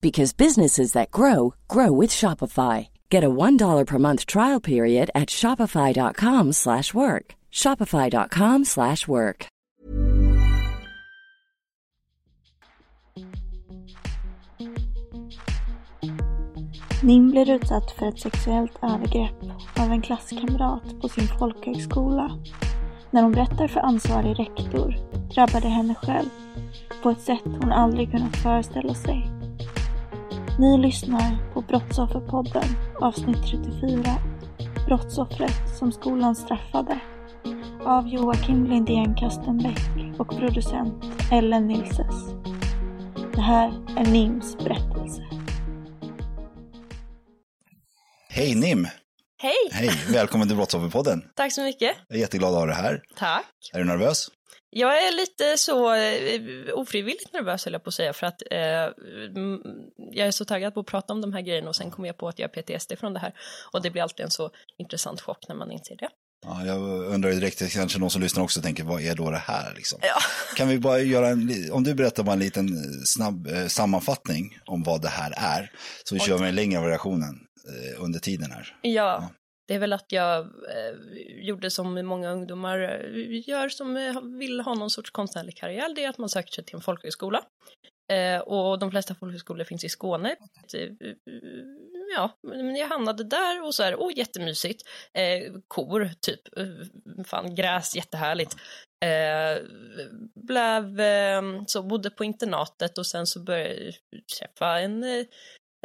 because businesses that grow grow with Shopify. Get a $1 per month trial period at shopify.com/work. shopify.com/work. Nim blir utsatt för ett sexuellt övergrepp av en klasskamrat på sin folkhögskola. När hon berättar för ansvarig rektor drabbar det henne själv på ett sätt hon aldrig kunnat föreställa sig. Ni lyssnar på Brottsofferpodden avsnitt 34 Brottsoffret som skolan straffade av Joakim Lindén Kastenbäck och producent Ellen Nilses. Det här är Nims berättelse. Hej Nim! Hej! Hej, välkommen till Brottsofferpodden. Tack så mycket. Jag är jätteglad att ha dig här. Tack. Är du nervös? Jag är lite så eh, ofrivilligt nervös höll jag på att säga för att eh, jag är så taggad på att prata om de här grejerna och sen kommer jag på att jag har PTSD från det här och det blir alltid en så intressant chock när man inser det. Ja, jag undrar direkt, kanske någon som lyssnar också tänker, vad är då det här liksom? Ja. Kan vi bara göra en, om du berättar bara en liten snabb eh, sammanfattning om vad det här är, så vi kör med den längre variationen eh, under tiden här. Ja, det är väl att jag eh, gjorde som många ungdomar eh, gör som eh, vill ha någon sorts konstnärlig karriär, det är att man söker sig till en folkhögskola. Eh, och de flesta folkhögskolor finns i Skåne. Eh, Ja, men jag hamnade där och så är det, åh jättemysigt, eh, kor typ, fan gräs jättehärligt. Eh, blev, så bodde på internatet och sen så började jag träffa en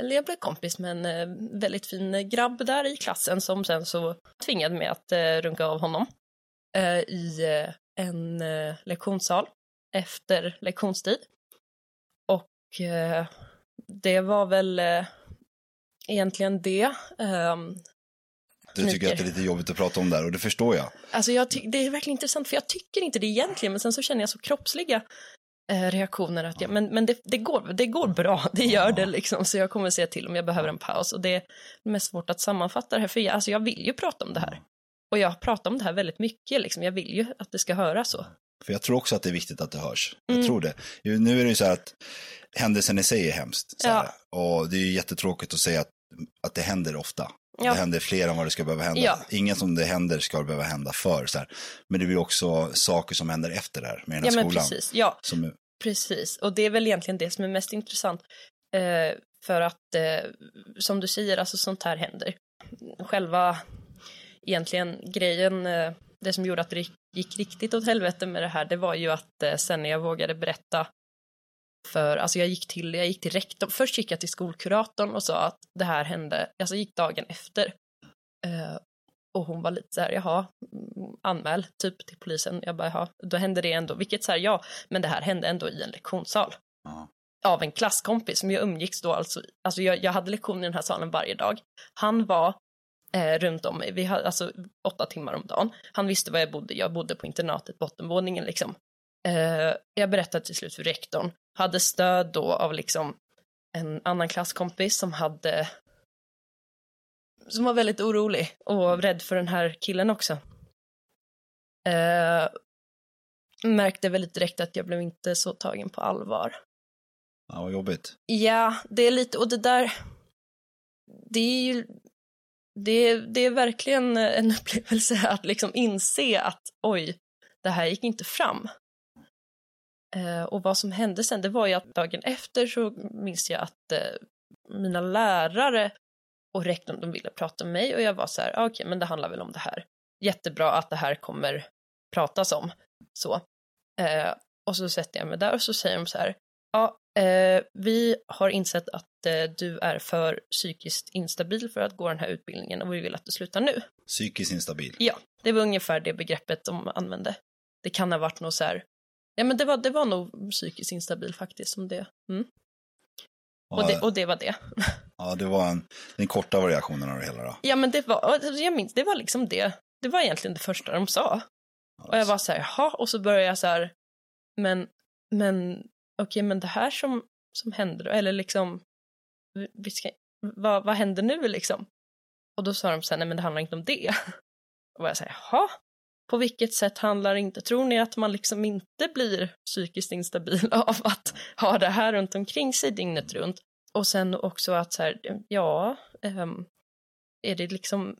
eller jag blev kompis med en eh, väldigt fin grabb där i klassen som sen så tvingade mig att eh, runka av honom eh, i en lektionssal efter lektionstid. Och det var väl egentligen det. Ehm, Du tycker att det är lite jobbigt att prata om det här och det förstår jag. Alltså jag det är verkligen intressant för jag tycker inte det egentligen men sen så känner jag så kroppsliga reaktioner att jag, men, men det, det, går, det går bra, det gör det liksom så jag kommer se till om jag behöver en paus och det är mest svårt att sammanfatta det här för jag, alltså jag vill ju prata om det här. Och jag pratar om det här väldigt mycket liksom, jag vill ju att det ska höras så. För jag tror också att det är viktigt att det hörs. Jag Mm. tror det. Nu är det ju så här att händelsen i sig är hemskt. Ja. Och det är ju jättetråkigt att säga att, att det händer ofta. Ja. Det händer fler än vad det ska behöva hända. Ja. Ingen som det händer ska behöva hända för. Så här. Men det blir också saker som händer efter det här med den här Ja skolan. Som, precis. Och det är väl egentligen det som är mest intressant. Eh, för att, eh, som du säger, alltså sånt här händer. Själva, egentligen grejen, eh, det som gjorde att det gick riktigt åt helvete med det här, det var ju att eh, sen när jag vågade berätta för, alltså jag gick till, jag gick till rektorn, först gick jag till skolkuratorn och sa att det här hände, alltså gick dagen efter. Eh, och hon var lite så här, jaha, mm, anmäl typ till polisen. Jag bara, jaha, då hände det ändå, vilket så här, ja, men det här hände ändå i en lektionssal. Ja. Av en klasskompis som jag umgicks då alltså, alltså jag, jag hade lektioner i den här salen varje dag. Han var eh, runt om mig, vi hade alltså åtta timmar om dagen. Han visste var jag bodde, jag bodde på internatet, bottenvåningen liksom. Eh, jag berättade till slut för rektorn, hade stöd då av liksom en annan klasskompis som hade som var väldigt orolig och rädd för den här killen också. Eh, märkte väldigt direkt att jag blev inte så tagen på allvar. ja, vad jobbigt. Ja, det är lite, och det där, det är ju, det, det är verkligen en upplevelse att liksom inse att oj, det här gick inte fram. Eh, och vad som hände sen, det var ju att dagen efter så minns jag att eh, mina lärare och rektorn de ville prata med mig och jag var så här, ah, okej okay, men det handlar väl om det här. Jättebra att det här kommer pratas om. Så. Eh, och så sätter jag mig där och så säger de så här, ja, eh, vi har insett att eh, du är för psykiskt instabil för att gå den här utbildningen och vi vill att du slutar nu. Psykiskt instabil? Ja, det var ungefär det begreppet de använde. Det kan ha varit något så här, ja men det var, det var nog psykiskt instabil faktiskt som det. Mm. Och, det, och det var det. Ja, det var en, den korta variationen av det hela då. Ja, men det var, jag minns, det var liksom det. Det var egentligen det första de sa. Och jag var så här, jaha, och så började jag så här, men, men, okej, okay, men det här som, som händer, eller liksom, vi ska, vad, vad händer nu liksom? Och då sa de så här, nej men det handlar inte om det. Och jag säger, jaha, på vilket sätt handlar det inte? Tror ni att man liksom inte blir psykiskt instabil av att ha det här runt omkring sig dygnet runt? Och sen också att så här, ja, ähm, är det liksom,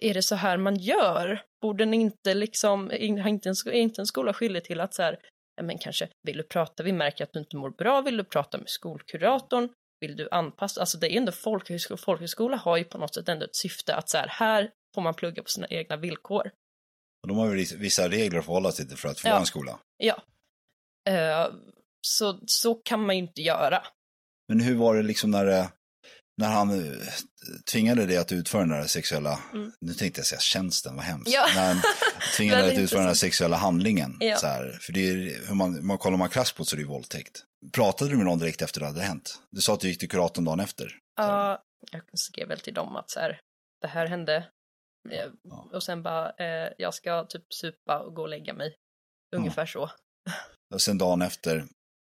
är det så här man gör? Borde ni inte liksom, är inte en, är inte en skola skyldig till att så här, men kanske, vill du prata, vi märker att du inte mår bra, vill du prata med skolkuratorn? Vill du anpassa, alltså det är ändå folkhögskola, folkhögskola har ju på något sätt ändå ett syfte att så här, här får man plugga på sina egna villkor. Och de har ju vissa regler att förhålla sig till för att få ja. en skola. Ja. Uh, så, så kan man ju inte göra. Men hur var det liksom när, eh, när han eh, tvingade dig att utföra den där sexuella, mm. nu tänkte jag säga tjänsten, vad hemskt. Ja. När han tvingade dig att utföra den där sexuella handlingen. Ja. Så här, för det är, hur man, man kollar man krasst på så är det ju våldtäkt. Pratade du med någon direkt efter det hade hänt? Du sa att du gick till kuratorn dagen efter. Ja, uh, jag skrev väl till dem att så här, det här hände, ja. Och sen bara, eh, jag ska typ supa och gå och lägga mig. Ungefär så. Och sen dagen efter?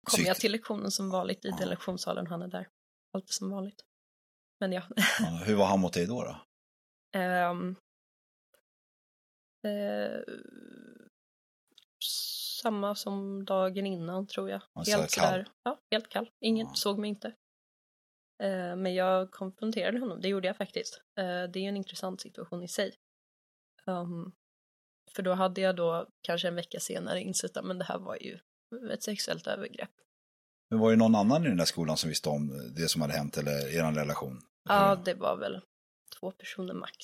Kommer jag till lektionen som vanligt i ja. lektionssalen han är där. Alltid som vanligt. Men ja. ja hur var han mot dig då? då? Um, eh, samma som dagen innan tror jag. Helt kall? ja, helt kall. Ingen ja. såg mig inte. Eh, men jag konfronterade honom, det gjorde jag faktiskt. Eh, det är en intressant situation i sig. Um, för då hade jag då kanske en vecka senare insett att men det här var ju ett sexuellt övergrepp. Men var det någon annan i den där skolan som visste om det som hade hänt eller er relation? Ja, det var väl två personer max.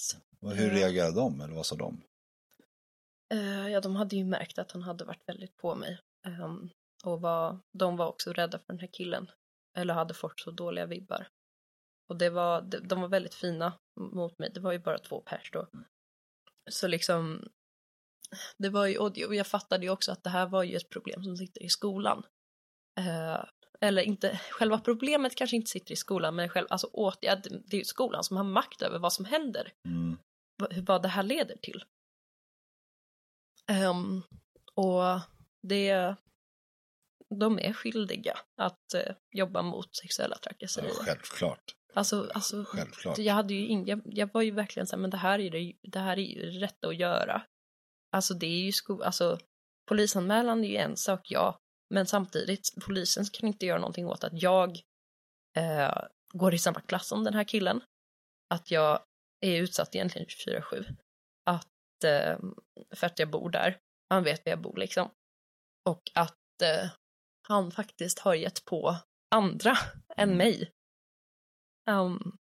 Och hur reagerade de eller vad sa de? Uh, ja, de hade ju märkt att han hade varit väldigt på mig. Um, och var, de var också rädda för den här killen eller hade fått så dåliga vibbar. Och det var, de var väldigt fina mot mig, det var ju bara två pers då. Så liksom, det var ju, och jag fattade ju också att det här var ju ett problem som sitter i skolan. Eh, eller inte, själva problemet kanske inte sitter i skolan, men själv, alltså åtgärd, det är ju skolan som har makt över vad som händer. Mm. Vad, vad det här leder till. Um, och det, de är skyldiga att eh, jobba mot sexuella trakasserier. Ja, självklart. Alltså, alltså självklart. jag hade ju in, jag, jag var ju verkligen så här, men det här är det, det här är ju det rätta att göra. Alltså det är ju sko, alltså polisanmälan är ju en sak, ja, men samtidigt, polisen kan inte göra någonting åt att jag eh, går i samma klass som den här killen. Att jag är utsatt egentligen 24-7. Att, eh, för att jag bor där. Han vet var jag bor liksom. Och att eh, han faktiskt har gett på andra än mm. mig. Um,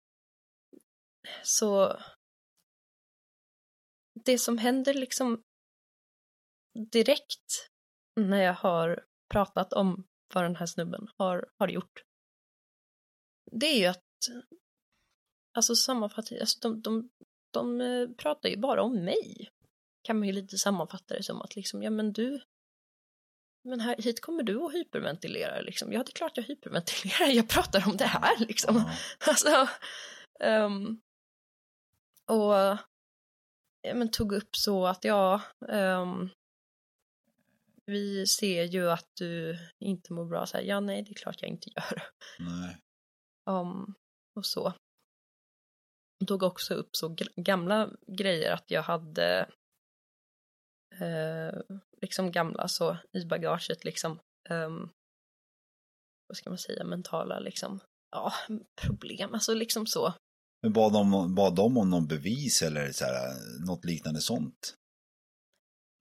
så det som händer liksom direkt när jag har pratat om vad den här snubben har, har gjort. Det är ju att, alltså sammanfattning, alltså de, de, de eh, pratar ju bara om mig. Kan man ju lite sammanfatta det som att liksom, ja men du, men här, hit kommer du och hyperventilerar liksom. Ja, det är klart jag hyperventilerar, jag pratar om det här liksom. Mm. Alltså, um, och ja, men tog upp så att ja, um, vi ser ju att du inte mår bra. Så här, ja, nej, det är klart jag inte gör. Nej. Um, och så. Tog också upp så gamla grejer att jag hade eh, liksom gamla så i bagaget liksom. Um, vad ska man säga, mentala liksom, ja, problem, alltså liksom så. Men bad de, bad de om någon bevis eller så här, något liknande sånt?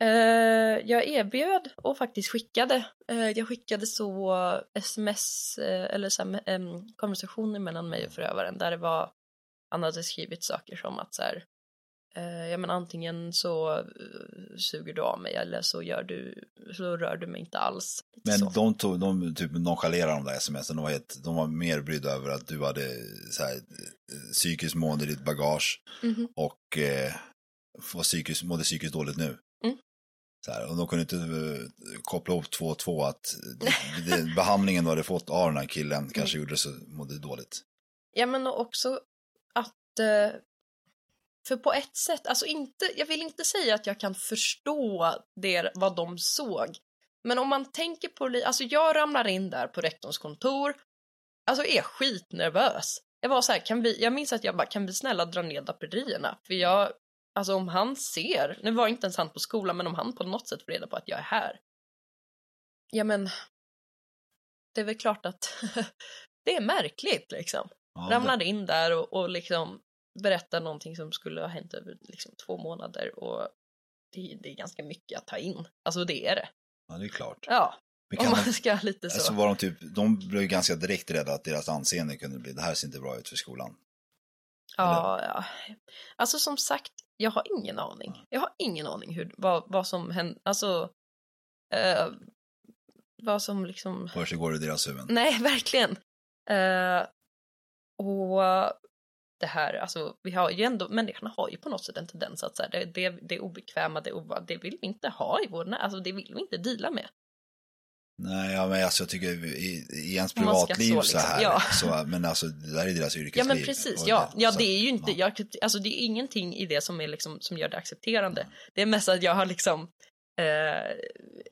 Uh, jag erbjöd och faktiskt skickade. Uh, jag skickade så sms uh, eller så här, um, konversationer mellan mig och förövaren där det var han hade skrivit saker som att så här, ja men antingen så suger du av mig eller så gör du så rör du mig inte alls. Men så. de tog, de typ nonchalerade de där smsen, de var, helt, de var mer brydda över att du hade så här, psykiskt mående i ditt bagage mm -hmm. och eh, var psykiskt, mådde psykiskt dåligt nu. Mm. Så här, och de kunde inte koppla ihop två och två att det, behandlingen du hade fått av den här killen mm. kanske gjorde så mådde dåligt. Ja men också att uh, för på ett sätt, alltså inte, jag vill inte säga att jag kan förstå det, vad de såg. Men om man tänker på, alltså jag ramlar in där på rektorns kontor, alltså är skitnervös. Jag var så här, kan vi, jag minns att jag bara, kan vi snälla dra ner draperierna? För jag Alltså om han ser, nu var inte ens han på skolan, men om han på något sätt får reda på att jag är här. Ja men, det är väl klart att det är märkligt liksom. Ja, Ramlade in där och, och liksom berättar någonting som skulle ha hänt över liksom två månader och det, det, är ganska mycket att ta in. Alltså det är det. Ja, det är klart. Ja, om man ska lite så. Alltså var de typ, de blev ganska direkt rädda att deras anseende kunde bli, det här ser inte bra ut för skolan. Ja, ja. Alltså som sagt, jag har ingen aning. Jag har ingen aning hur, vad, vad som händer, alltså eh, vad som liksom... Försiggår i deras huvuden? Nej, verkligen. Eh, och det här, alltså vi har ju ändå, människorna har ju på något säsätt en tendens att så här, det, det, det obekväma, det, det vill vi inte ha i vår, alltså det vill vi inte dela med. Nej, ja, men alltså, jag tycker i, i ens privatliv så, liksom, så, här, ja. så, men alltså det där är deras yrkesliv. Ja men precis, ja, det, ja det är ju inte, ja. jag, alltså det är ingenting i det som är liksom, som gör det accepterande. Mm. Det är mest att jag har liksom, eh,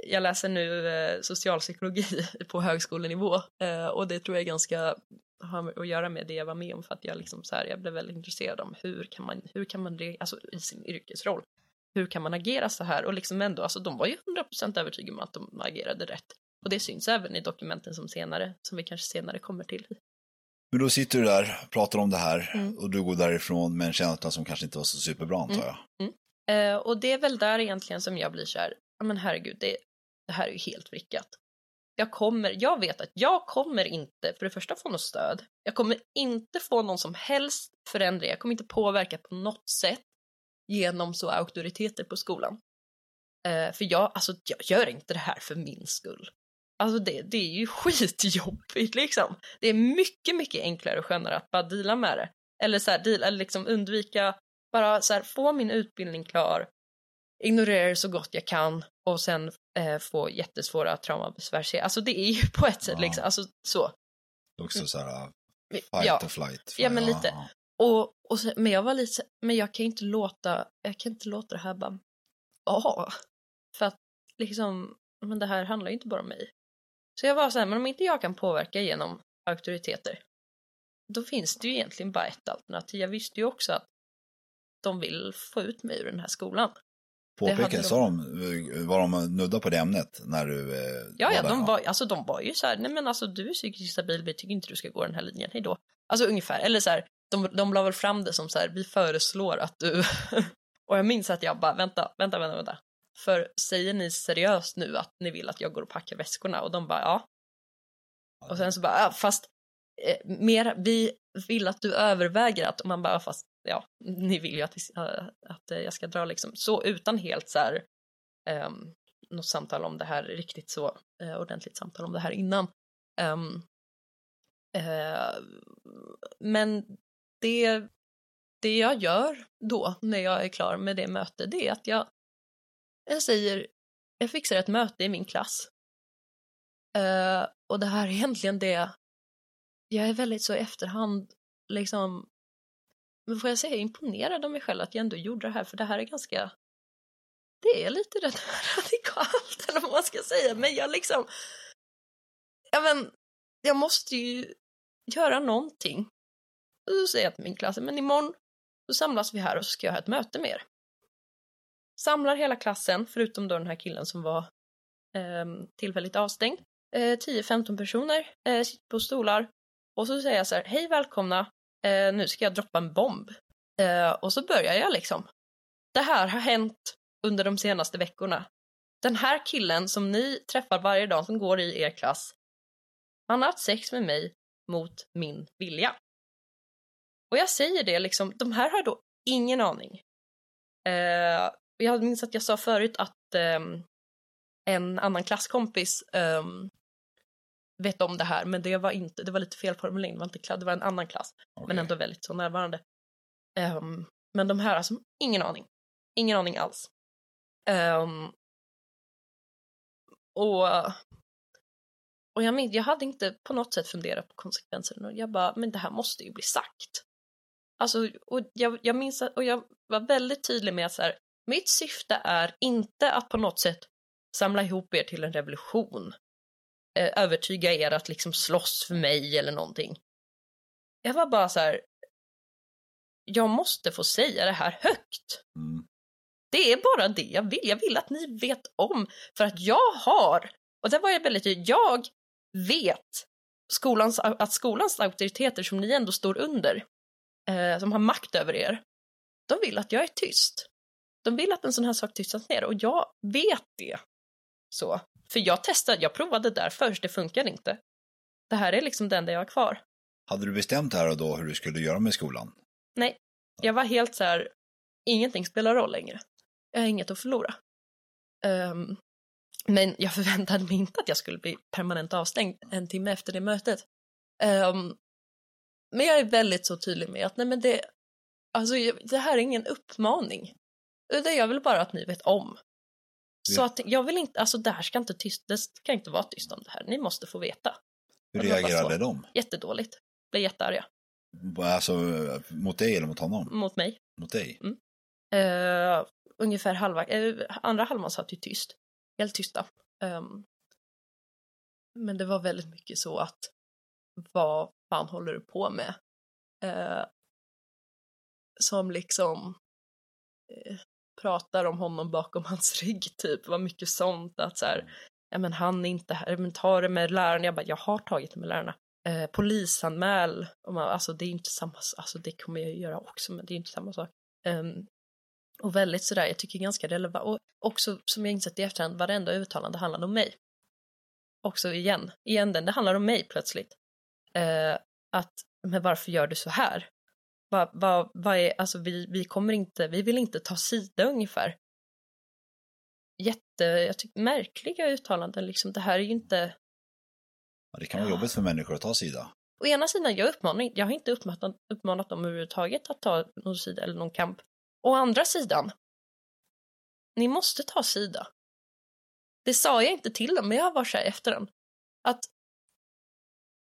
jag läser nu eh, socialpsykologi på högskolenivå eh, och det tror jag är ganska har att göra med det jag var med om för att jag liksom så här, jag blev väldigt intresserad om hur kan man, hur kan man, alltså i sin yrkesroll, hur kan man agera så här och liksom ändå, alltså de var ju 100% övertygade om att de agerade rätt. Och det syns även i dokumenten som senare, som vi kanske senare kommer till. Men då sitter du där, pratar om det här mm. och du går därifrån med en känsla som kanske inte var så superbra antar mm. jag. Mm. Mm. Eh, och det är väl där egentligen som jag blir så här, men herregud, det, det här är ju helt vrickat. Jag kommer, jag vet att jag kommer inte, för det första få något stöd, jag kommer inte få någon som helst förändring, jag kommer inte påverka på något sätt genom så auktoriteter på skolan. Eh, för jag, alltså jag gör inte det här för min skull. Alltså det, det är ju skitjobbigt liksom. Det är mycket, mycket enklare och skönare att bara deala med det. Eller så här, deal, eller liksom undvika, bara så här, få min utbildning klar, ignorera det så gott jag kan och sen eh, få jättesvåra traumabesvär. Alltså det är ju på ett sätt ja. liksom, alltså så. Också så här, fight ja. or flight. Ja, men lite. Ja. Och, och så, men jag var lite men jag kan inte låta, jag kan inte låta det här bara, ja. För att liksom, men det här handlar ju inte bara om mig. Så jag var så här, men om inte jag kan påverka genom auktoriteter, då finns det ju egentligen bara ett alternativ. Jag visste ju också att de vill få ut mig ur den här skolan. Påpekade, sa de, var de nudda på det ämnet när du eh, Ja, ja, de var, alltså, de var ju så här, nej men alltså du är psykiskt stabil, vi tycker inte du ska gå den här linjen, hej då. Alltså ungefär, eller så här, de, de la väl fram det som så här, vi föreslår att du, och jag minns att jag bara, vänta, vänta, vänta, vänta, för säger ni seriöst nu att ni vill att jag går och packar väskorna? Och de bara ja. Och sen så bara, ja, fast eh, mer, vi vill att du överväger att, och man bara, fast ja, ni vill ju att, vi, eh, att eh, jag ska dra liksom, så utan helt så här, um, något samtal om det här, riktigt så uh, ordentligt samtal om det här innan. Um, uh, men det, det jag gör då när jag är klar med det mötet, det är att jag jag säger, jag fixar ett möte i min klass. Uh, och det här är egentligen det, jag är väldigt så i efterhand, liksom, men får jag säga imponerad av mig själv att jag ändå gjorde det här, för det här är ganska, det är lite rätt radikalt, eller vad man ska säga, men jag liksom, ja men, jag måste ju göra någonting. Och så säger jag till min klass, men imorgon så samlas vi här och så ska jag ha ett möte med er. Samlar hela klassen, förutom då den här killen som var eh, tillfälligt avstängd. Eh, 10-15 personer eh, sitter på stolar och så säger jag så här, hej välkomna, eh, nu ska jag droppa en bomb. Eh, och så börjar jag liksom. Det här har hänt under de senaste veckorna. Den här killen som ni träffar varje dag som går i er klass, han har haft sex med mig mot min vilja. Och jag säger det liksom, de här har då ingen aning. Eh, jag minns att jag sa förut att eh, en annan klasskompis um, vet om det här, men det var inte, det var lite fel formulering, det var inte det var en annan klass, okay. men ändå väldigt så närvarande. Um, men de här, alltså, ingen aning. Ingen aning alls. Um, och och jag, jag hade inte på något sätt funderat på konsekvenserna. Jag bara, men det här måste ju bli sagt. Alltså, och jag, jag minns att, och jag var väldigt tydlig med att så här, mitt syfte är inte att på något sätt samla ihop er till en revolution. Eh, övertyga er att liksom slåss för mig eller någonting. Jag var bara så här, jag måste få säga det här högt. Mm. Det är bara det jag vill. Jag vill att ni vet om. För att jag har, och det var jag väldigt tydlig, jag vet skolans, att skolans auktoriteter som ni ändå står under, eh, som har makt över er, de vill att jag är tyst. De vill att en sån här sak tystas ner och jag vet det. Så. För jag testade, jag provade där först, det funkade inte. Det här är liksom det enda jag har kvar. Hade du bestämt här och då hur du skulle göra med skolan? Nej, jag var helt så här, ingenting spelar roll längre. Jag har inget att förlora. Um, men jag förväntade mig inte att jag skulle bli permanent avstängd en timme efter det mötet. Um, men jag är väldigt så tydlig med att nej men det, alltså det här är ingen uppmaning. Utan jag vill bara att ni vet om. Så att jag vill inte, alltså det här ska inte tyst, det ska inte vara tyst om det här. Ni måste få veta. Hur reagerade de? Jättedåligt. Blev jättearga. Alltså mot dig eller mot honom? Mot mig. Mot dig? Mm. Uh, ungefär halva, uh, andra halvan satt ju tyst. Helt tysta. Um, men det var väldigt mycket så att vad fan håller du på med? Uh, som liksom pratar om honom bakom hans rygg typ. Det var mycket sånt att så här, ja men han är inte här, men ta det med lärarna. Jag bara, jag har tagit det med lärarna. Eh, polisanmäl, och man, alltså det är inte samma, alltså det kommer jag göra också, men det är inte samma sak. Um, och väldigt sådär, jag tycker ganska relevant, och också som jag insett i efterhand, varenda uttalande handlade om mig. Också igen, igen den, det handlar om mig plötsligt. Uh, att, men varför gör du så här? Vad va, va är, alltså vi, vi kommer inte, vi vill inte ta sida ungefär. Jätte, jag tycker märkliga uttalanden liksom, det här är ju inte... Ja, det kan vara jobbigt för människor att ta sida. Å ena sidan, jag, uppmanar, jag har inte uppmanat, uppmanat dem överhuvudtaget att ta någon sida eller någon kamp. Å andra sidan, ni måste ta sida. Det sa jag inte till dem, men jag var så här efter den. Att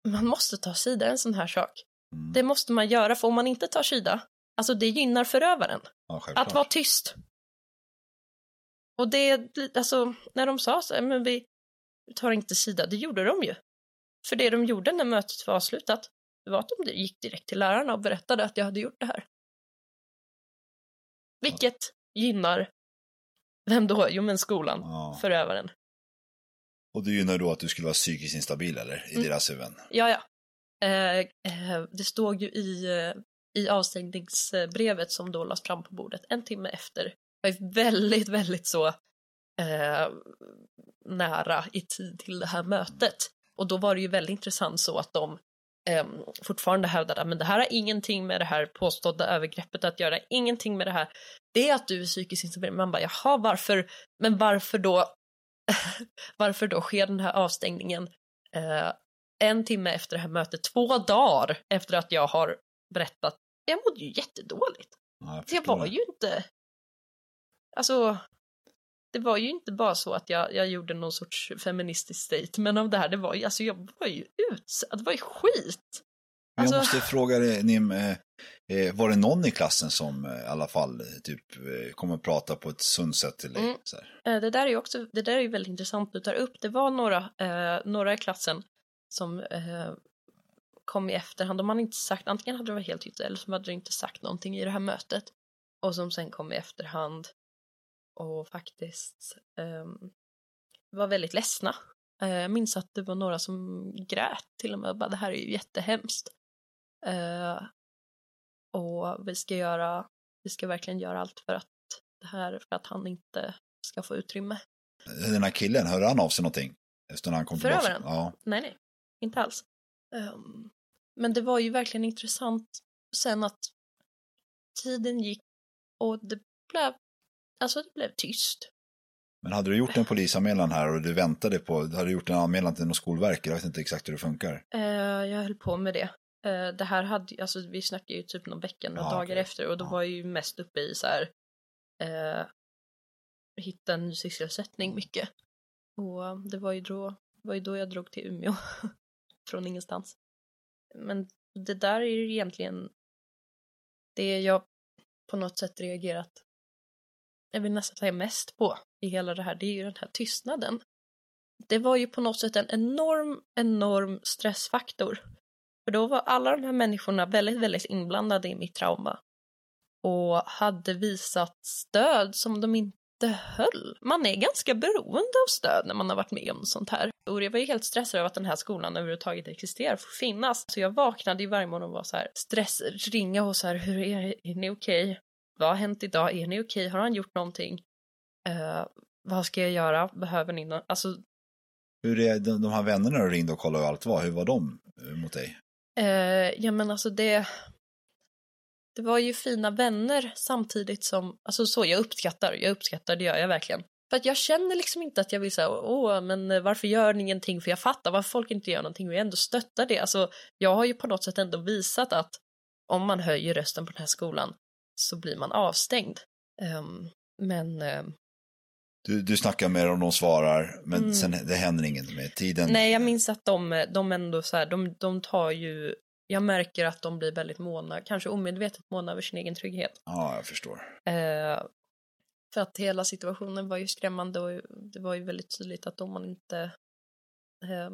man måste ta sida i en sån här sak. Mm. Det måste man göra, för om man inte tar sida, alltså det gynnar förövaren. Ja, att vara tyst. Och det, alltså, när de sa så här, men vi tar inte sida, det gjorde de ju. För det de gjorde när mötet var avslutat, det var att de gick direkt till lärarna och berättade att jag hade gjort det här. Vilket ja. gynnar, vem då? Jo men skolan, ja. förövaren. Och det gynnar då att du skulle vara psykiskt instabil eller? I mm. deras huvuden? Ja, ja. Eh, eh, det stod ju i, eh, i avstängningsbrevet som då lades fram på bordet en timme efter. Jag är väldigt, väldigt så eh, nära i tid till det här mötet. Och då var det ju väldigt intressant så att de eh, fortfarande hävdade att det här har ingenting med det här påstådda övergreppet att göra, ingenting med det här. Det är att du är psykiskt instabil. Man bara, jaha, varför, men varför då, varför då sker den här avstängningen eh, en timme efter det här mötet, två dagar efter att jag har berättat. Jag mådde ju jättedåligt. Ja, jag, jag var ju inte, alltså, det var ju inte bara så att jag, jag gjorde någon sorts feministisk statement av det här, det var ju, alltså jag var ju utsatt, det var ju skit. Alltså... Jag måste fråga dig, Nim, eh, eh, var det någon i klassen som eh, i alla fall typ kom och prata på ett sunt sätt till dig? Mm. Det där är ju också, det där är ju väldigt intressant du tar upp. Det var några, eh, några i klassen som eh, kom i efterhand. De hade inte sagt, antingen hade de varit helt tysta eller så hade de inte sagt någonting i det här mötet. Och som sen kom i efterhand och faktiskt eh, var väldigt ledsna. Eh, jag minns att det var några som grät till och med och bara det här är ju jättehemskt. Eh, och vi ska göra, vi ska verkligen göra allt för att det här för att han inte ska få utrymme. Den här killen, hörde han av sig någonting? Efter när han kom Förövaren? Ja. Nej, nej, inte alls. Um, men det var ju verkligen intressant sen att tiden gick och det blev, alltså det blev tyst. Men hade du gjort en polisanmälan här och du väntade på, hade du gjort en anmälan till något skolverk? Jag vet inte exakt hur det funkar. Uh, jag höll på med det. Uh, det här hade, alltså vi snackade ju typ någon vecka, några ja, dagar okay. efter och då ja. var jag ju mest uppe i så här, uh, hitta en ny sysselsättning mycket. Och det var ju då, var ju då jag drog till Umeå, från ingenstans. Men det där är ju egentligen det jag på något sätt reagerat, jag vill nästan säga mest på i hela det här, det är ju den här tystnaden. Det var ju på något sätt en enorm, enorm stressfaktor. För då var alla de här människorna väldigt, väldigt inblandade i mitt trauma och hade visat stöd som de inte höll. Man är ganska beroende av stöd när man har varit med om sånt här. Och jag var ju helt stressad över att den här skolan överhuvudtaget existerar, får finnas. Så jag vaknade i varje morgon och var så här, stress, ringa och så här, hur är, är ni okej? Okay? Vad har hänt idag? Är ni okej? Okay? Har han gjort någonting? Uh, vad ska jag göra? Behöver ni något? Alltså... Hur är de, de här vännerna du ringde och kollade hur allt var? Hur var de eh, mot dig? Uh, ja men alltså det det var ju fina vänner samtidigt som, alltså så jag uppskattar, jag uppskattar, det gör jag verkligen. För att jag känner liksom inte att jag vill säga, åh, men varför gör ni ingenting? För jag fattar varför folk inte gör någonting och jag ändå stöttar det. Alltså, jag har ju på något sätt ändå visat att om man höjer rösten på den här skolan så blir man avstängd. Um, men... Um... Du, du snackar med dem, de svarar, men mm. sen det händer inget med tiden. Nej, jag minns att de, de ändå så här, de, de tar ju jag märker att de blir väldigt måna, kanske omedvetet måna över sin egen trygghet. Ja, jag förstår. Eh, för att hela situationen var ju skrämmande och det var ju väldigt tydligt att om man inte eh,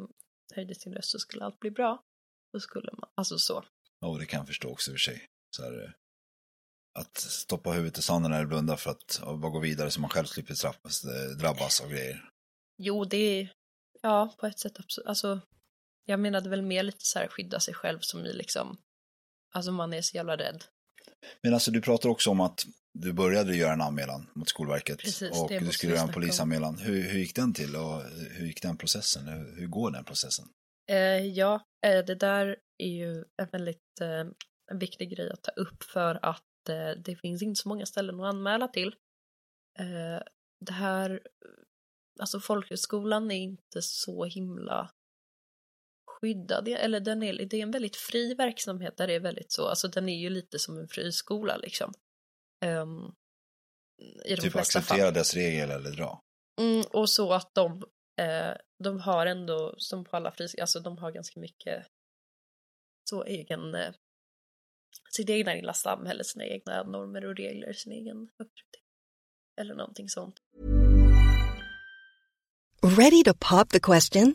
höjde sin röst så skulle allt bli bra. Då skulle man, alltså så. Ja, och det kan jag förstå också för sig. Så här, eh, att stoppa huvudet i sanden eller blunda för att bara gå vidare så man själv slipper drabbas, eh, drabbas av grejer. Jo, det är, ja, på ett sätt absolut. Alltså, jag menade väl mer lite så här skydda sig själv som i liksom, alltså man är så jävla rädd. Men alltså du pratar också om att du började göra en anmälan mot Skolverket Precis, och du skulle göra en polisanmälan. Hur, hur gick den till och hur gick den processen? Hur, hur går den processen? Eh, ja, eh, det där är ju en väldigt eh, viktig grej att ta upp för att eh, det finns inte så många ställen att anmäla till. Eh, det här, alltså folkhögskolan är inte så himla skyddad, eller den är, det är en väldigt fri verksamhet där det är väldigt så, alltså den är ju lite som en friskola liksom. Um, i de typ acceptera fall. dess regel eller dra. Mm, och så att de, eh, de har ändå, som på alla friskolor, alltså de har ganska mycket så egen, eh, sitt egna lilla samhälle, sina egna normer och regler, sin egen uppfattning. Eller någonting sånt. Ready to pop the question?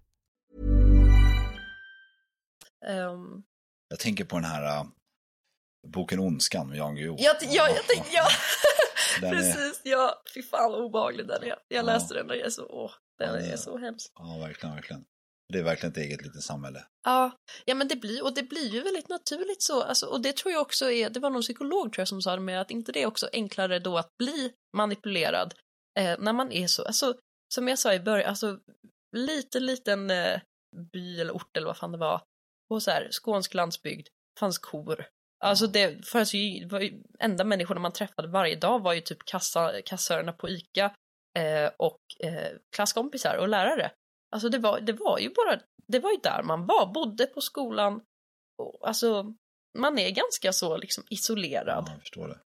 Um, jag tänker på den här uh, boken Ondskan med Jan Guillou. Ja, ja, jag tänkte, ja. Precis, är... ja. Fy fan vad obehaglig den är. Jag ja. läste den och jag är så, åh, den ja, är så hemsk. Ja, verkligen, verkligen. Det är verkligen ett eget litet samhälle. Ja, ja men det blir, och det blir ju väldigt naturligt så, alltså, och det tror jag också är, det var någon psykolog tror jag som sa det med att inte det är också enklare då att bli manipulerad eh, när man är så, alltså som jag sa i början, alltså liten, liten eh, by eller ort eller vad fan det var, på så här skånsk landsbygd fanns kor. Alltså det fanns ju, var ju enda människorna man träffade varje dag var ju typ kassa, kassörerna på ICA eh, och eh, klasskompisar och lärare. Alltså det var, det var ju bara, det var ju där man var, bodde på skolan. Och, alltså man är ganska så liksom isolerad. Ja, jag förstår det.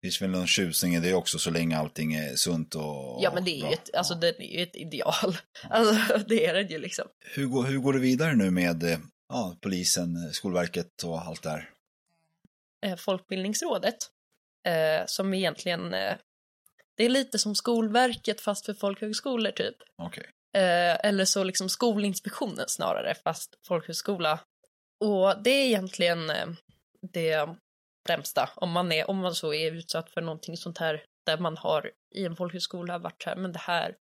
Det finns väl någon tjusning i det också så länge allting är sunt och Ja men det är ju ett, alltså, det är ett ideal. Alltså det är det ju liksom. Hur går, hur går det vidare nu med eh, ja, polisen, Skolverket och allt där? Eh, Folkbildningsrådet, eh, som egentligen, eh, det är lite som Skolverket fast för folkhögskolor typ. Okay. Eh, eller så liksom Skolinspektionen snarare, fast folkhögskola. Och det är egentligen det främsta, om man, är, om man så är utsatt för någonting sånt här, där man har i en folkhögskola varit så här, men det här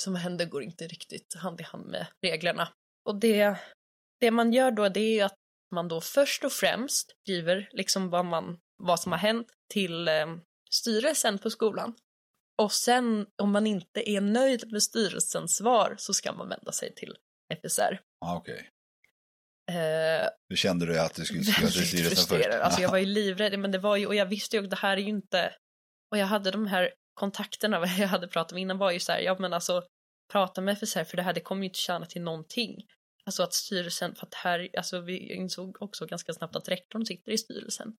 som händer går inte riktigt hand i hand med reglerna. Och det, det man gör då, det är att man då först och främst skriver liksom vad, man, vad som har hänt till eh, styrelsen på skolan. Och sen om man inte är nöjd med styrelsens svar så ska man vända sig till FSR. Ah, okay. Eh, Hur kände du att du skulle skriva till styrelsen först? Alltså jag var ju livrädd, men det var ju, och jag visste ju att det här är ju inte, och jag hade de här kontakterna, jag hade pratat med innan var ju så här, ja men alltså prata med FSR för det här, det kommer ju inte tjäna till någonting. Alltså att styrelsen, för att här, alltså vi insåg också ganska snabbt att rektorn sitter i styrelsen.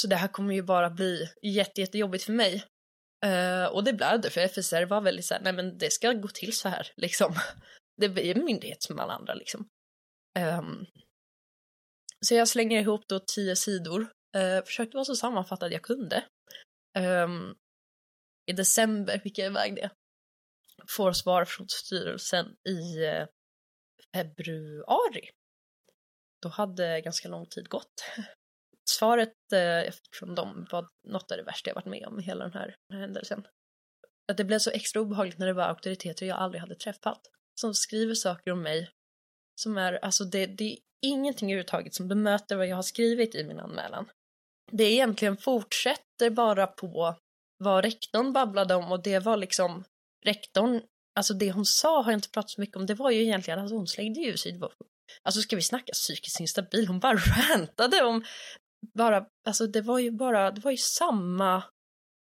Så det här kommer ju bara bli jätte, jättejobbigt för mig. Uh, och det blev det, för FSR var väldigt så här, nej men det ska gå till så här, liksom. Det blir en myndighet som alla andra, liksom. Um, så jag slänger ihop då tio sidor, uh, försökte vara så sammanfattad jag kunde. Um, I december fick jag iväg det. Får svar från styrelsen i uh, februari. Då hade ganska lång tid gått. Svaret eh, jag fick från dem var något av det värsta jag varit med om i hela den här, den här händelsen. Att det blev så extra obehagligt när det var auktoriteter jag aldrig hade träffat som skriver saker om mig som är, alltså det, det är ingenting överhuvudtaget som bemöter vad jag har skrivit i min anmälan. Det egentligen fortsätter bara på vad rektorn babblade om och det var liksom rektorn, alltså det hon sa har jag inte pratat så mycket om, det var ju egentligen att alltså hon slängde ju sig, alltså ska vi snacka psykiskt instabil, hon bara rantade om bara, alltså det var ju bara, det var ju samma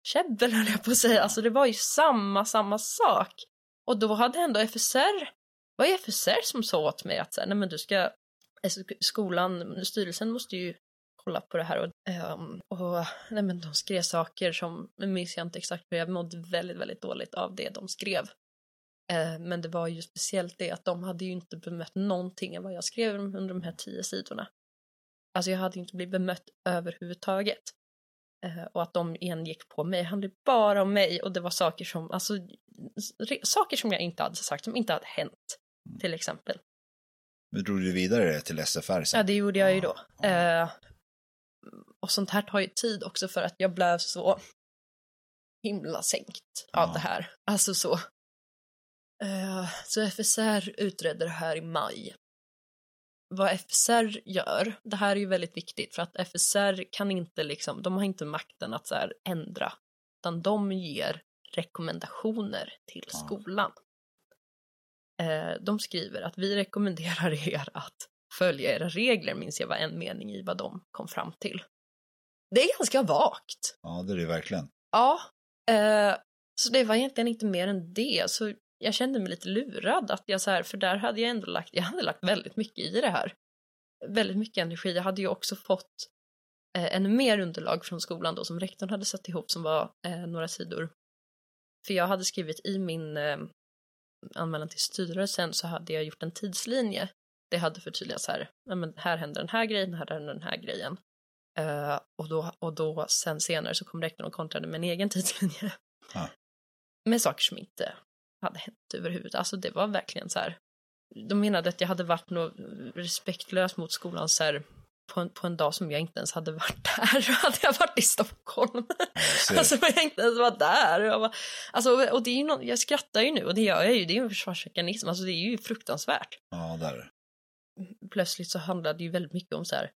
käbbel höll jag på att säga, alltså det var ju samma, samma sak. Och då hade ändå FSR vad är FSR som sa åt mig att så här, nej men du ska, alltså, skolan, styrelsen måste ju kolla på det här och, um, och nej men de skrev saker som, nu minns jag inte exakt för jag mådde väldigt, väldigt dåligt av det de skrev. Uh, men det var ju speciellt det att de hade ju inte bemött någonting av vad jag skrev under de här tio sidorna. Alltså jag hade inte blivit bemött överhuvudtaget. Uh, och att de igen gick på mig, handlade bara om mig och det var saker som, alltså saker som jag inte hade sagt, som inte hade hänt till exempel. Men drog du vidare till SFR sen? Ja, det gjorde jag ju då. Eh, och sånt här tar ju tid också för att jag blev så himla sänkt av det här. Alltså så. Eh, så FSR utredde det här i maj. Vad FSR gör, det här är ju väldigt viktigt för att FSR kan inte liksom, de har inte makten att så här ändra, utan de ger rekommendationer till skolan. Eh, de skriver att vi rekommenderar er att följa era regler, minns jag var en mening i vad de kom fram till. Det är ganska vagt. Ja, det är det verkligen. Ja, eh, så det var egentligen inte mer än det. Så jag kände mig lite lurad att jag så här, för där hade jag ändå lagt, jag hade lagt väldigt mycket i det här. Väldigt mycket energi. Jag hade ju också fått eh, ännu mer underlag från skolan då som rektorn hade satt ihop som var eh, några sidor. För jag hade skrivit i min eh, anmälan till styrelsen så hade jag gjort en tidslinje. Det hade förtydligats här, men här händer den här grejen, här händer den här grejen. Uh, och, då, och då sen senare så kom rektorn och kontrade med en egen tidslinje. Ja. Med saker som inte hade hänt överhuvudtaget. Alltså det var verkligen så här. De menade att jag hade varit något respektlös mot skolan så här, på en, på en dag som jag inte ens hade varit där, hade jag varit i Stockholm. alltså jag inte ens var där. Jag, bara, alltså, och det är ju något, jag skrattar ju nu och det gör jag ju, det är ju en försvarsmekanism, alltså det är ju fruktansvärt. Ja, där. Plötsligt så handlade det ju väldigt mycket om så här,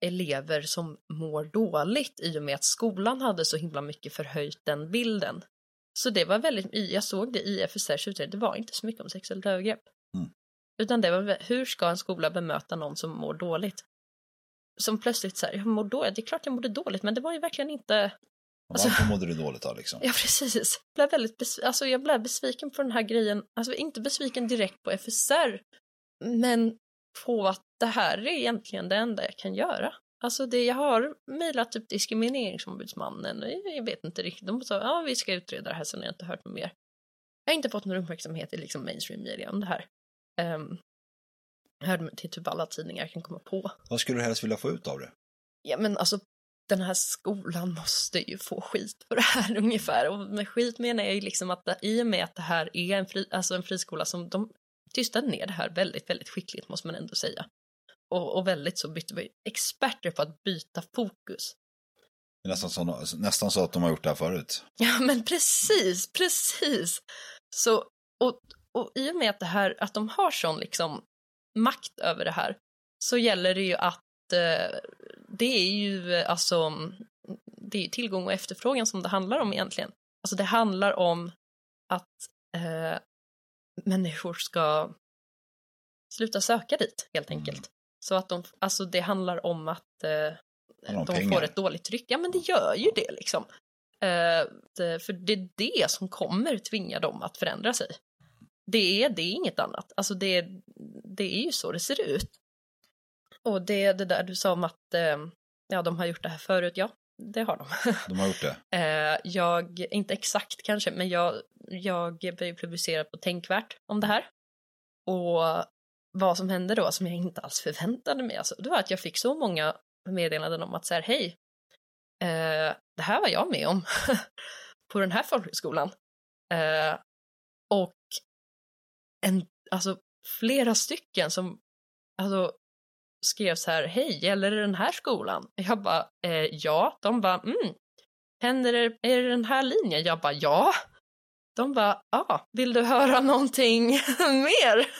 elever som mår dåligt i och med att skolan hade så himla mycket förhöjt den bilden. Så det var väldigt, jag såg det i FSRs utredning, det var inte så mycket om sexuellt övergrepp. Mm. Utan det var, hur ska en skola bemöta någon som mår dåligt? som plötsligt så här, jag mår dåligt, det är klart jag mådde dåligt, men det var ju verkligen inte, Alltså, Varför mådde du dåligt då liksom? Ja, precis. Jag blev, väldigt besv alltså, jag blev besviken på den här grejen. Alltså inte besviken direkt på FSR, men på att det här är egentligen det enda jag kan göra. Alltså det, jag har mejlat typ diskrimineringsombudsmannen, jag vet inte riktigt, de sa ja vi ska utreda det här sen jag inte hört något mer. Jag har inte fått någon uppmärksamhet i liksom mainstream media om det här. Um, jag hörde till typ alla tidningar jag kan komma på. Vad skulle du helst vilja få ut av det? Ja men alltså den här skolan måste ju få skit på det här ungefär. Och med skit menar jag ju liksom att det, i och med att det här är en, fri, alltså en friskola som de tystade ner det här väldigt, väldigt skickligt måste man ändå säga. Och, och väldigt så bytte vi experter på att byta fokus. Nästan så, nästan så att de har gjort det här förut. Ja men precis, precis. Så, och, och i och med att det här, att de har sån liksom makt över det här så gäller det ju att eh, det är ju alltså det är tillgång och efterfrågan som det handlar om egentligen. Alltså det handlar om att eh, människor ska sluta söka dit helt enkelt. Mm. Så att de, alltså det handlar om att eh, de pengar. får ett dåligt tryck. Ja men det gör ju det liksom. Eh, det, för det är det som kommer tvinga dem att förändra sig. Det är, det är inget annat. Alltså det, det är ju så det ser ut. Och det, det där du sa om att eh, ja, de har gjort det här förut, ja, det har de. De har gjort det? Eh, jag, inte exakt kanske, men jag, jag blev publicerad på Tänkvärt om det här. Och vad som hände då, som jag inte alls förväntade mig, alltså, det var att jag fick så många meddelanden om att så här, hej, eh, det här var jag med om på den här folkhögskolan. Eh, och en, alltså flera stycken som alltså, skrev så här, hej, gäller det den här skolan? Jag bara, eh, ja. De bara, mm. Händer det, är det den här linjen? Jag bara, ja. De bara, ja, ah, vill du höra någonting mer?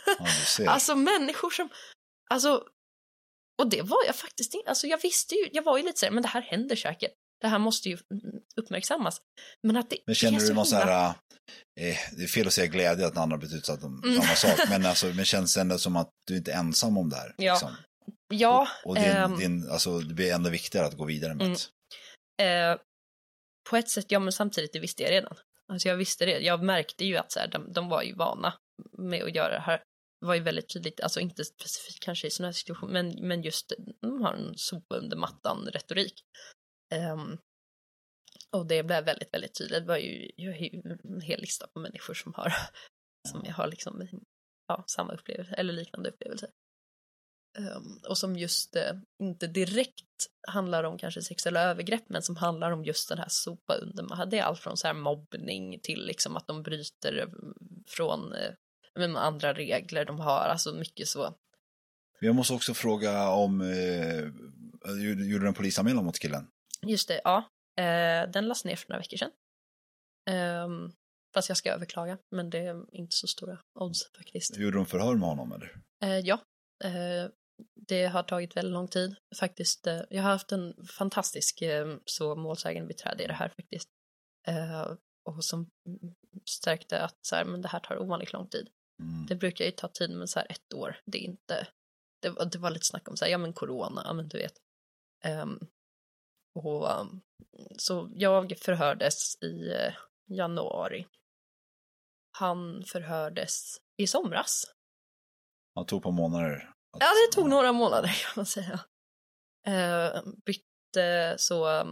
Ja, alltså människor som, alltså, och det var jag faktiskt inte, alltså jag visste ju, jag var ju lite så här, men det här händer säkert. Det här måste ju uppmärksammas. Men att det Men känner du någon sån här, eh, det är fel att säga glädje att andra blivit utsatta om mm. samma sak, men, alltså, men känns det ändå som att du inte är ensam om det här? Ja. Liksom? Ja. Och, och din, ähm, din, alltså, det blir ändå viktigare att gå vidare med mm. eh, På ett sätt, ja men samtidigt det visste jag redan. Alltså jag visste det, jag märkte ju att så här, de, de var ju vana med att göra det här. Det var ju väldigt tydligt, alltså inte specifikt kanske i sådana här situationer, men, men just de har en sopa under mattan retorik. Um, och det blev väldigt, väldigt tydligt. Det var ju, jag har ju en hel lista på människor som har, som jag har liksom, ja, samma upplevelse, eller liknande upplevelser. Um, och som just uh, inte direkt handlar om kanske sexuella övergrepp men som handlar om just den här sopa under. Det är allt från så här mobbning till liksom att de bryter eh, från uh, andra regler de har, alltså mycket så. Jag måste också fråga om, eh, gjorde du en polisanmälan mot killen? Just det, ja. Eh, den lades ner för några veckor sedan. Um, fast jag ska överklaga, men det är inte så stora odds faktiskt. Gjorde de förhör med honom eller? Eh, ja, eh, det har tagit väldigt lång tid faktiskt. Eh, jag har haft en fantastisk eh, så målsägandebiträde i det här faktiskt. Eh, och som stärkte att så här, men det här tar ovanligt lång tid. Mm. Det brukar ju ta tid, men så här ett år, det är inte... Det, var, det var lite snack om så här, ja men corona, ja men du vet. Um, och, um, så jag förhördes i uh, januari. Han förhördes i somras. Han tog på månader? Ja, det tog några månader kan man säga. Uh, bytte så,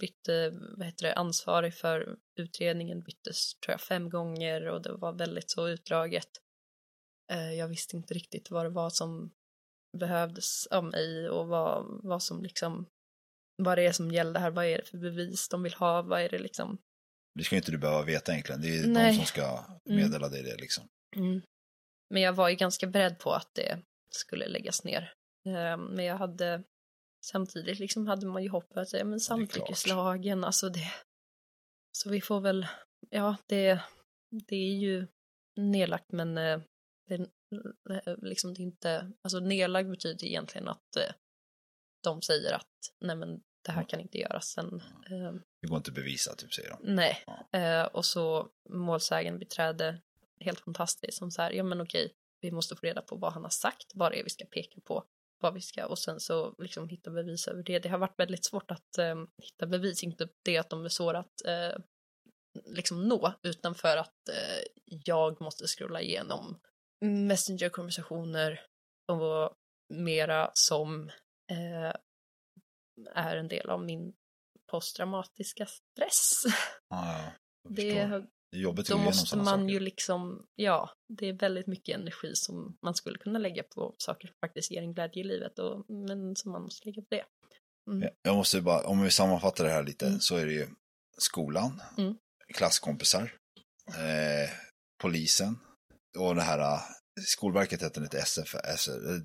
bytte, vad heter det, ansvarig för utredningen byttes tror jag fem gånger och det var väldigt så utdraget. Uh, jag visste inte riktigt vad det var som behövdes av mig och vad, vad som liksom vad det är som gäller här, vad är det för bevis de vill ha, vad är det liksom. Det ska inte du behöva veta egentligen, det är Nej. de som ska mm. meddela mm. dig det liksom. Mm. Men jag var ju ganska beredd på att det skulle läggas ner. Ehm, men jag hade samtidigt liksom hade man ju hoppats, ja men samtyckeslagen, alltså det. Så vi får väl, ja det, det är ju nedlagt men eh, det, eh, liksom det inte, alltså nedlagd betyder egentligen att eh, de säger att nej men det här kan inte göras. Sen, eh, det går inte att bevisa, typ säger de. Nej, ja. eh, och så målsägaren beträde helt fantastiskt som så här, ja men okej, vi måste få reda på vad han har sagt, vad det är vi ska peka på, vad vi ska och sen så liksom hitta bevis över det. Det har varit väldigt svårt att eh, hitta bevis, inte det att de är svåra att eh, liksom nå, utan för att eh, jag måste scrolla igenom Messenger-konversationer och mera som eh, är en del av min posttraumatiska stress. Ja, det, jobbigt Då måste man saker. ju liksom, ja, det är väldigt mycket energi som man skulle kunna lägga på saker som faktiskt ger en glädje i livet, och, men som man måste lägga på det. Mm. Jag måste bara, om vi sammanfattar det här lite, mm. så är det ju skolan, mm. klasskompisar, eh, polisen och det här, eh, Skolverket heter inte SF,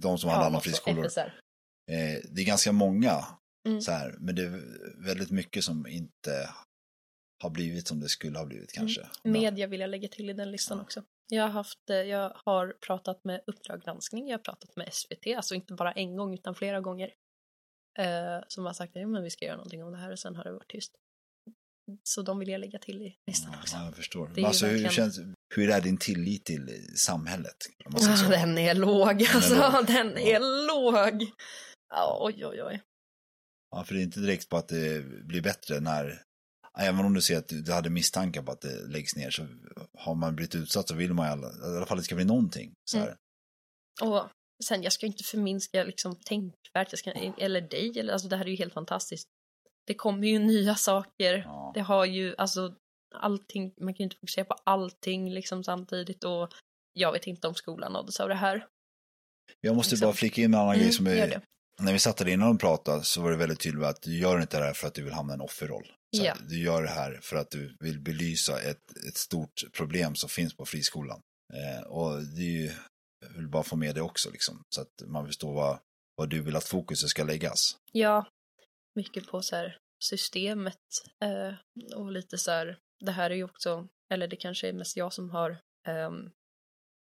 de som handlar om friskolor. Eh, det är ganska många, mm. så här, men det är väldigt mycket som inte har blivit som det skulle ha blivit mm. kanske. Mm. Media vill jag lägga till i den listan ja. också. Jag har, haft, eh, jag har pratat med Uppdrag granskning, jag har pratat med SVT, alltså inte bara en gång utan flera gånger. Eh, som har sagt att ja, vi ska göra någonting om det här och sen har det varit tyst. Så de vill jag lägga till i listan också. Ja, jag förstår. alltså, verkligen... hur, känns, hur är din tillit till samhället? Ja, den är låg, den alltså. Är låg. Den är låg. Ja, oj, oj, oj. Ja, för det är inte direkt på att det blir bättre när Även om du ser att du hade misstankar på att det läggs ner så har man blivit utsatt så vill man i alla, i alla fall att det ska bli någonting. Så mm. Och sen, jag ska inte förminska liksom tänkvärt, jag ska, eller dig, eller, alltså det här är ju helt fantastiskt. Det kommer ju nya saker, ja. det har ju, alltså allting, man kan ju inte fokusera på allting liksom samtidigt och jag vet inte om skolan nåddes av det här. Jag måste liksom. bara flika in en annan mm, grej som är, när vi satt där innan och pratade så var det väldigt tydligt att du gör inte det här för att du vill hamna i en offerroll. Ja. Du gör det här för att du vill belysa ett, ett stort problem som finns på friskolan. Eh, och det är ju, jag vill bara få med det också liksom, så att man förstår vad, vad du vill att fokuset ska läggas. Ja, mycket på så här systemet eh, och lite så här, det här är ju också, eller det kanske är mest jag som har eh,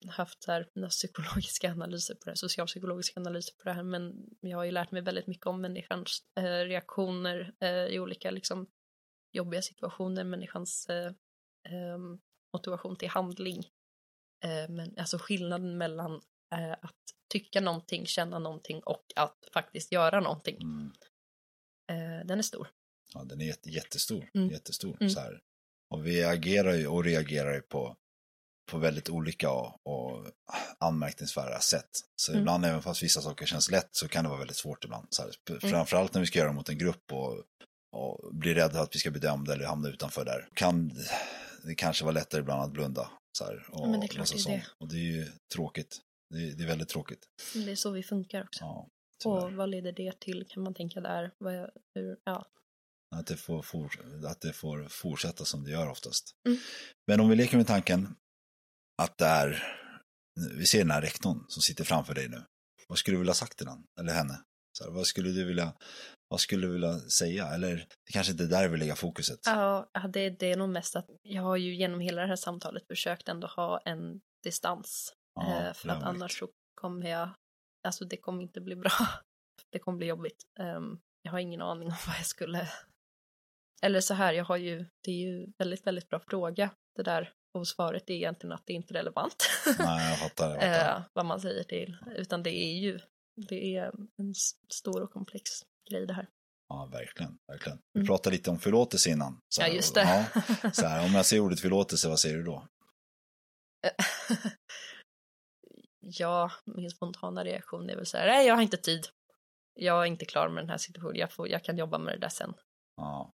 haft så här, mina psykologiska analyser på det, socialpsykologiska analyser på det här, men jag har ju lärt mig väldigt mycket om människans eh, reaktioner eh, i olika liksom, jobbiga situationer, människans eh, ehm, motivation till handling. Eh, men alltså skillnaden mellan eh, att tycka någonting, känna någonting och att faktiskt göra någonting. Mm. Eh, den är stor. Ja, den är jättestor. Mm. jättestor. Mm. Så här. Och vi agerar ju och reagerar ju på, på väldigt olika och, anmärkningsvärda sätt. Så mm. ibland, även fast vissa saker känns lätt, så kan det vara väldigt svårt ibland. Så här, mm. framförallt när vi ska göra det mot en grupp och och blir rädda att vi ska bli dömda eller hamna utanför där. Kan det kanske vara lättare ibland att blunda så här, och ja, men det är klart det är det. Och det är ju tråkigt. Det är, det är, väldigt tråkigt. Det är så vi funkar också. Ja, och vad leder det till kan man tänka där? Vad, hur, ja. Att det, får for, att det får fortsätta som det gör oftast. Mm. Men om vi leker med tanken att det är, vi ser den här rektorn som sitter framför dig nu. Vad skulle du vilja sagt till den, eller henne? Så här, vad skulle du vilja vad skulle du vilja säga? Eller det kanske inte är där vi lägger fokuset? Ja, det, det är nog mest att jag har ju genom hela det här samtalet försökt ändå ha en distans. Ja, eh, för att annars så kommer jag, alltså det kommer inte bli bra. Det kommer bli jobbigt. Um, jag har ingen aning om vad jag skulle, eller så här, jag har ju, det är ju väldigt, väldigt bra fråga det där. Och svaret är egentligen att det är inte relevant. Nej, jag fattar. Jag fattar. eh, vad man säger till, utan det är ju, det är en stor och komplex grej det här. Ja, verkligen. verkligen. Vi mm. pratade lite om förlåtelse innan. Så ja, just det. Ja, så här, om jag säger ordet förlåtelse, vad säger du då? ja, min spontana reaktion är väl så här, nej, jag har inte tid. Jag är inte klar med den här situationen, jag, får, jag kan jobba med det där sen. Ja.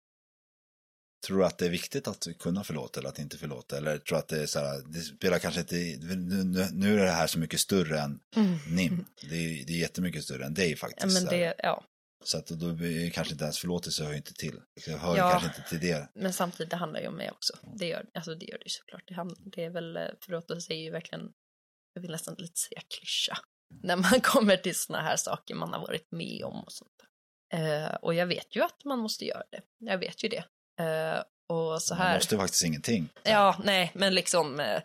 Tror du att det är viktigt att kunna förlåta eller att inte förlåta? Eller tror du att det är så här, det spelar kanske inte, nu, nu, är det här så mycket större än mm. NIM. Det är, det är jättemycket större än dig faktiskt. Ja, det, ja. Så att då är kanske inte ens förlåtelse hör inte till. Jag hör ja, kanske inte till det. Men samtidigt det handlar ju om mig också. Det gör, alltså det gör det ju såklart. Det, det är väl, eh, förlåtelse är ju verkligen, jag vill nästan lite säga klyscha. När man kommer till såna här saker man har varit med om och sånt. Uh, och jag vet ju att man måste göra det. Jag vet ju det. Uh, och så här. Man måste faktiskt ingenting. Ja, nej, men liksom uh,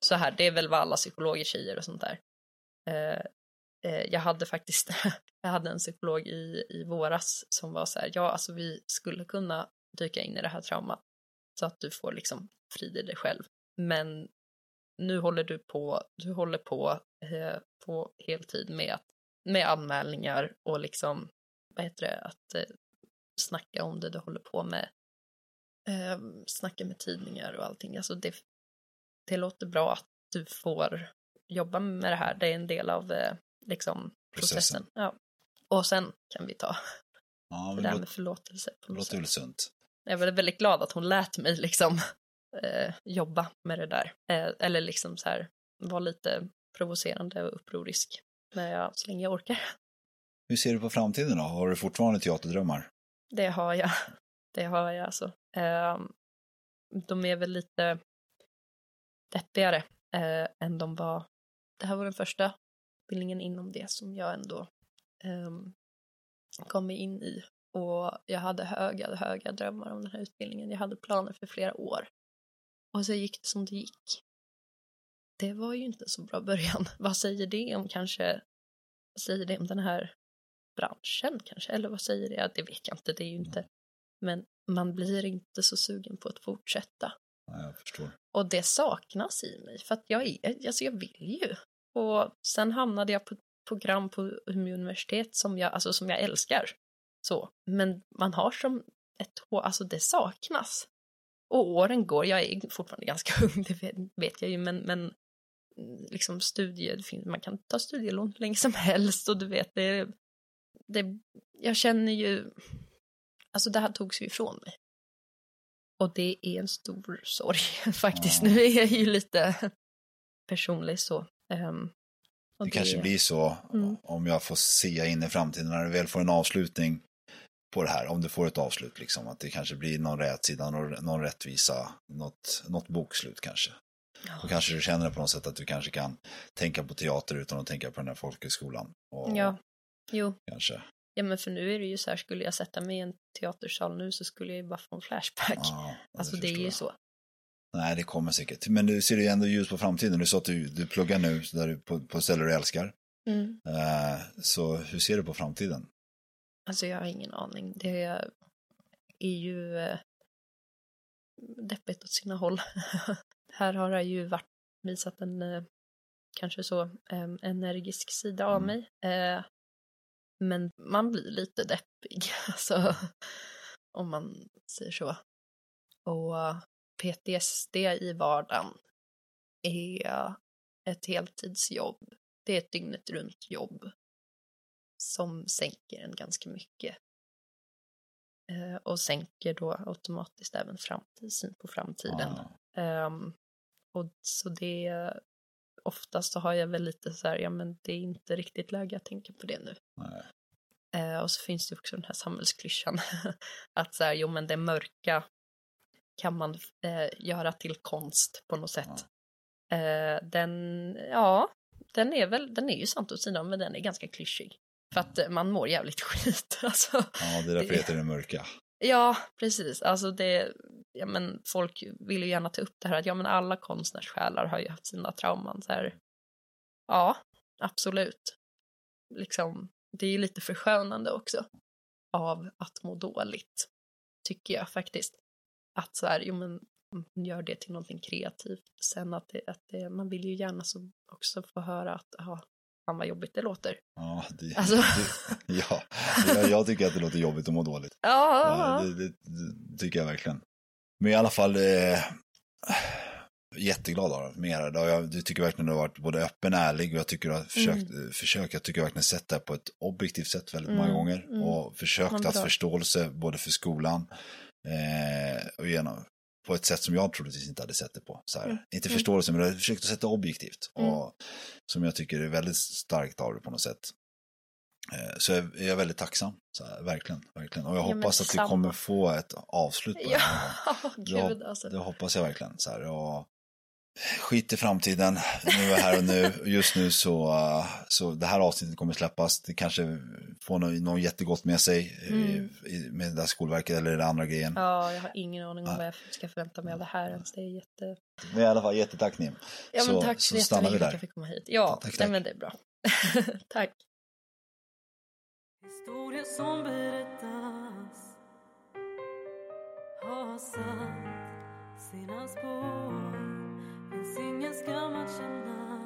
så här, det är väl vad alla psykologer säger och sånt där. Eh, jag hade faktiskt, jag hade en psykolog i, i våras som var så här, ja alltså vi skulle kunna dyka in i det här traumat så att du får liksom frid i dig själv. Men nu håller du på, du håller på eh, på heltid med med anmälningar och liksom, vad heter det, att eh, snacka om det du håller på med. Eh, snacka med tidningar och allting. Alltså det, det låter bra att du får jobba med det här. Det är en del av eh, liksom, processen. processen. Ja. Och sen kan vi ta ja, det där låt, med förlåtelse. Det låter väl sunt. Jag var väldigt glad att hon lät mig liksom eh, jobba med det där. Eh, eller liksom så här, vara lite provocerande och upprorisk när jag, så länge jag orkar. Hur ser du på framtiden då? Har du fortfarande teaterdrömmar? Det har jag. Det har jag alltså. Eh, de är väl lite deppigare eh, än de var. Det här var den första utbildningen inom det som jag ändå eh, kom in i. Och jag hade höga, höga drömmar om den här utbildningen. Jag hade planer för flera år. Och så gick det som det gick. Det var ju inte så bra början. Vad säger det om kanske, vad säger det om den här branschen kanske? Eller vad säger det? Det vet jag inte, det är ju inte. Men man blir inte så sugen på att fortsätta. Ja, jag förstår. Och det saknas i mig, för att jag, är, alltså jag vill ju. Och sen hamnade jag på ett program på Umeå universitet som jag, alltså som jag älskar. Så, men man har som ett alltså det saknas. Och åren går, jag är fortfarande ganska ung, det vet, vet jag ju, men, men liksom studier, man kan ta studielån hur länge som helst och du vet, det, det, jag känner ju, alltså det här togs ju ifrån mig. Och det är en stor sorg faktiskt. Ja. Nu är jag ju lite personlig så. Um, det, det, kanske blir så mm. om jag får se in i framtiden när du väl får en avslutning på det här, om du får ett avslut liksom, att det kanske blir någon rätsida, någon, någon rättvisa, något, något bokslut kanske. Ja. Då kanske du känner på något sätt att du kanske kan tänka på teater utan att tänka på den här folkhögskolan. Och ja, jo. Kanske. Ja men för nu är det ju så här, skulle jag sätta mig i en teatersal nu så skulle jag ju bara få en flashback. Ja, alltså det är ju så. Nej, det kommer säkert. Men du ser ju ändå ljus på framtiden. Du sa att du, du pluggar nu där du, på, på ställen du älskar. Mm. Uh, så hur ser du på framtiden? Alltså jag har ingen aning. Det är ju uh, deppigt åt sina håll. Här har jag ju varit, visat en uh, kanske så um, energisk sida av mm. mig. Uh, men man blir lite deppig, alltså om man säger så. Och PTSD i vardagen är ett heltidsjobb. Det är ett dygnet runt jobb som sänker en ganska mycket. Eh, och sänker då automatiskt även framtiden på framtiden. Ah. Um, och så det oftast så har jag väl lite så här, ja men det är inte riktigt läge att tänka på det nu. Uh, och så finns det också den här samhällsklyschan att så här, jo men det mörka kan man uh, göra till konst på något sätt. Uh, den, ja, den är väl, den är ju sant åt sidan men den är ganska klyschig. För att man mår jävligt skit. Alltså, ja, det är därför det heter det mörka. Ja, precis. Alltså det, ja men folk vill ju gärna ta upp det här att ja men alla konstnärssjälar har ju haft sina trauman så här. Ja, absolut. Liksom, det är ju lite förskönande också av att må dåligt, tycker jag faktiskt. Att så här, jo men man gör det till någonting kreativt. Sen att, det, att det, man vill ju gärna så också få höra att, aha, fan vad jobbigt det låter. Ja, det, alltså. det, ja. Jag, jag, tycker att det låter jobbigt att må dåligt. Ja, det, det, tycker jag verkligen. Men i alla fall, eh, jätteglad av mer. Jag, jag tycker verkligen att du har varit både öppen och ärlig och jag tycker att du har försökt, mm. försökt jag tycker verkligen sett det på ett objektivt sätt väldigt mm. många gånger mm. och försökt att förståelse både för skolan eh, och genom, på ett sätt som jag troligtvis inte hade sett det på. Så här. Mm. Inte mm. förståelse, men jag har försökt att sätta objektivt. Mm. Och, som jag tycker är väldigt starkt av det på något sätt. Eh, så jag är väldigt tacksam, så här, verkligen, verkligen. Och jag ja, hoppas att vi kommer få ett avslut på det här. Ja, gud alltså. Det hoppas jag verkligen. Så här, och skit i framtiden, nu är här och nu. Just nu så, så det här avsnittet kommer släppas. Det kanske får något, något jättegott med sig mm. med det här skolverket eller den andra grejen. Ja, jag har ingen aning om vad jag ska förvänta mig av det här ens. Det är jätte... Men i alla fall jättetack Nim. Ja, men tack så, så jättemycket för att jag fick komma hit. Ja, tack, tack. Nej, men det är bra. tack. Historia som berättas har satt sina spår ingen skam att känna.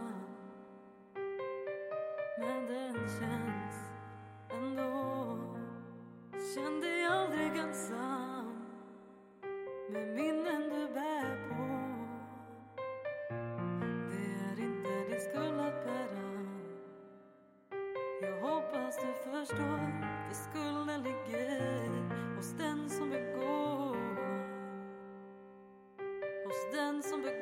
Men den känns ändå. Känn dig aldrig ensam med minnen du bär på. Det är inte din skuld att bära. Jag hoppas du förstår för skulden ligger. Hos den som begår. Hos den som begår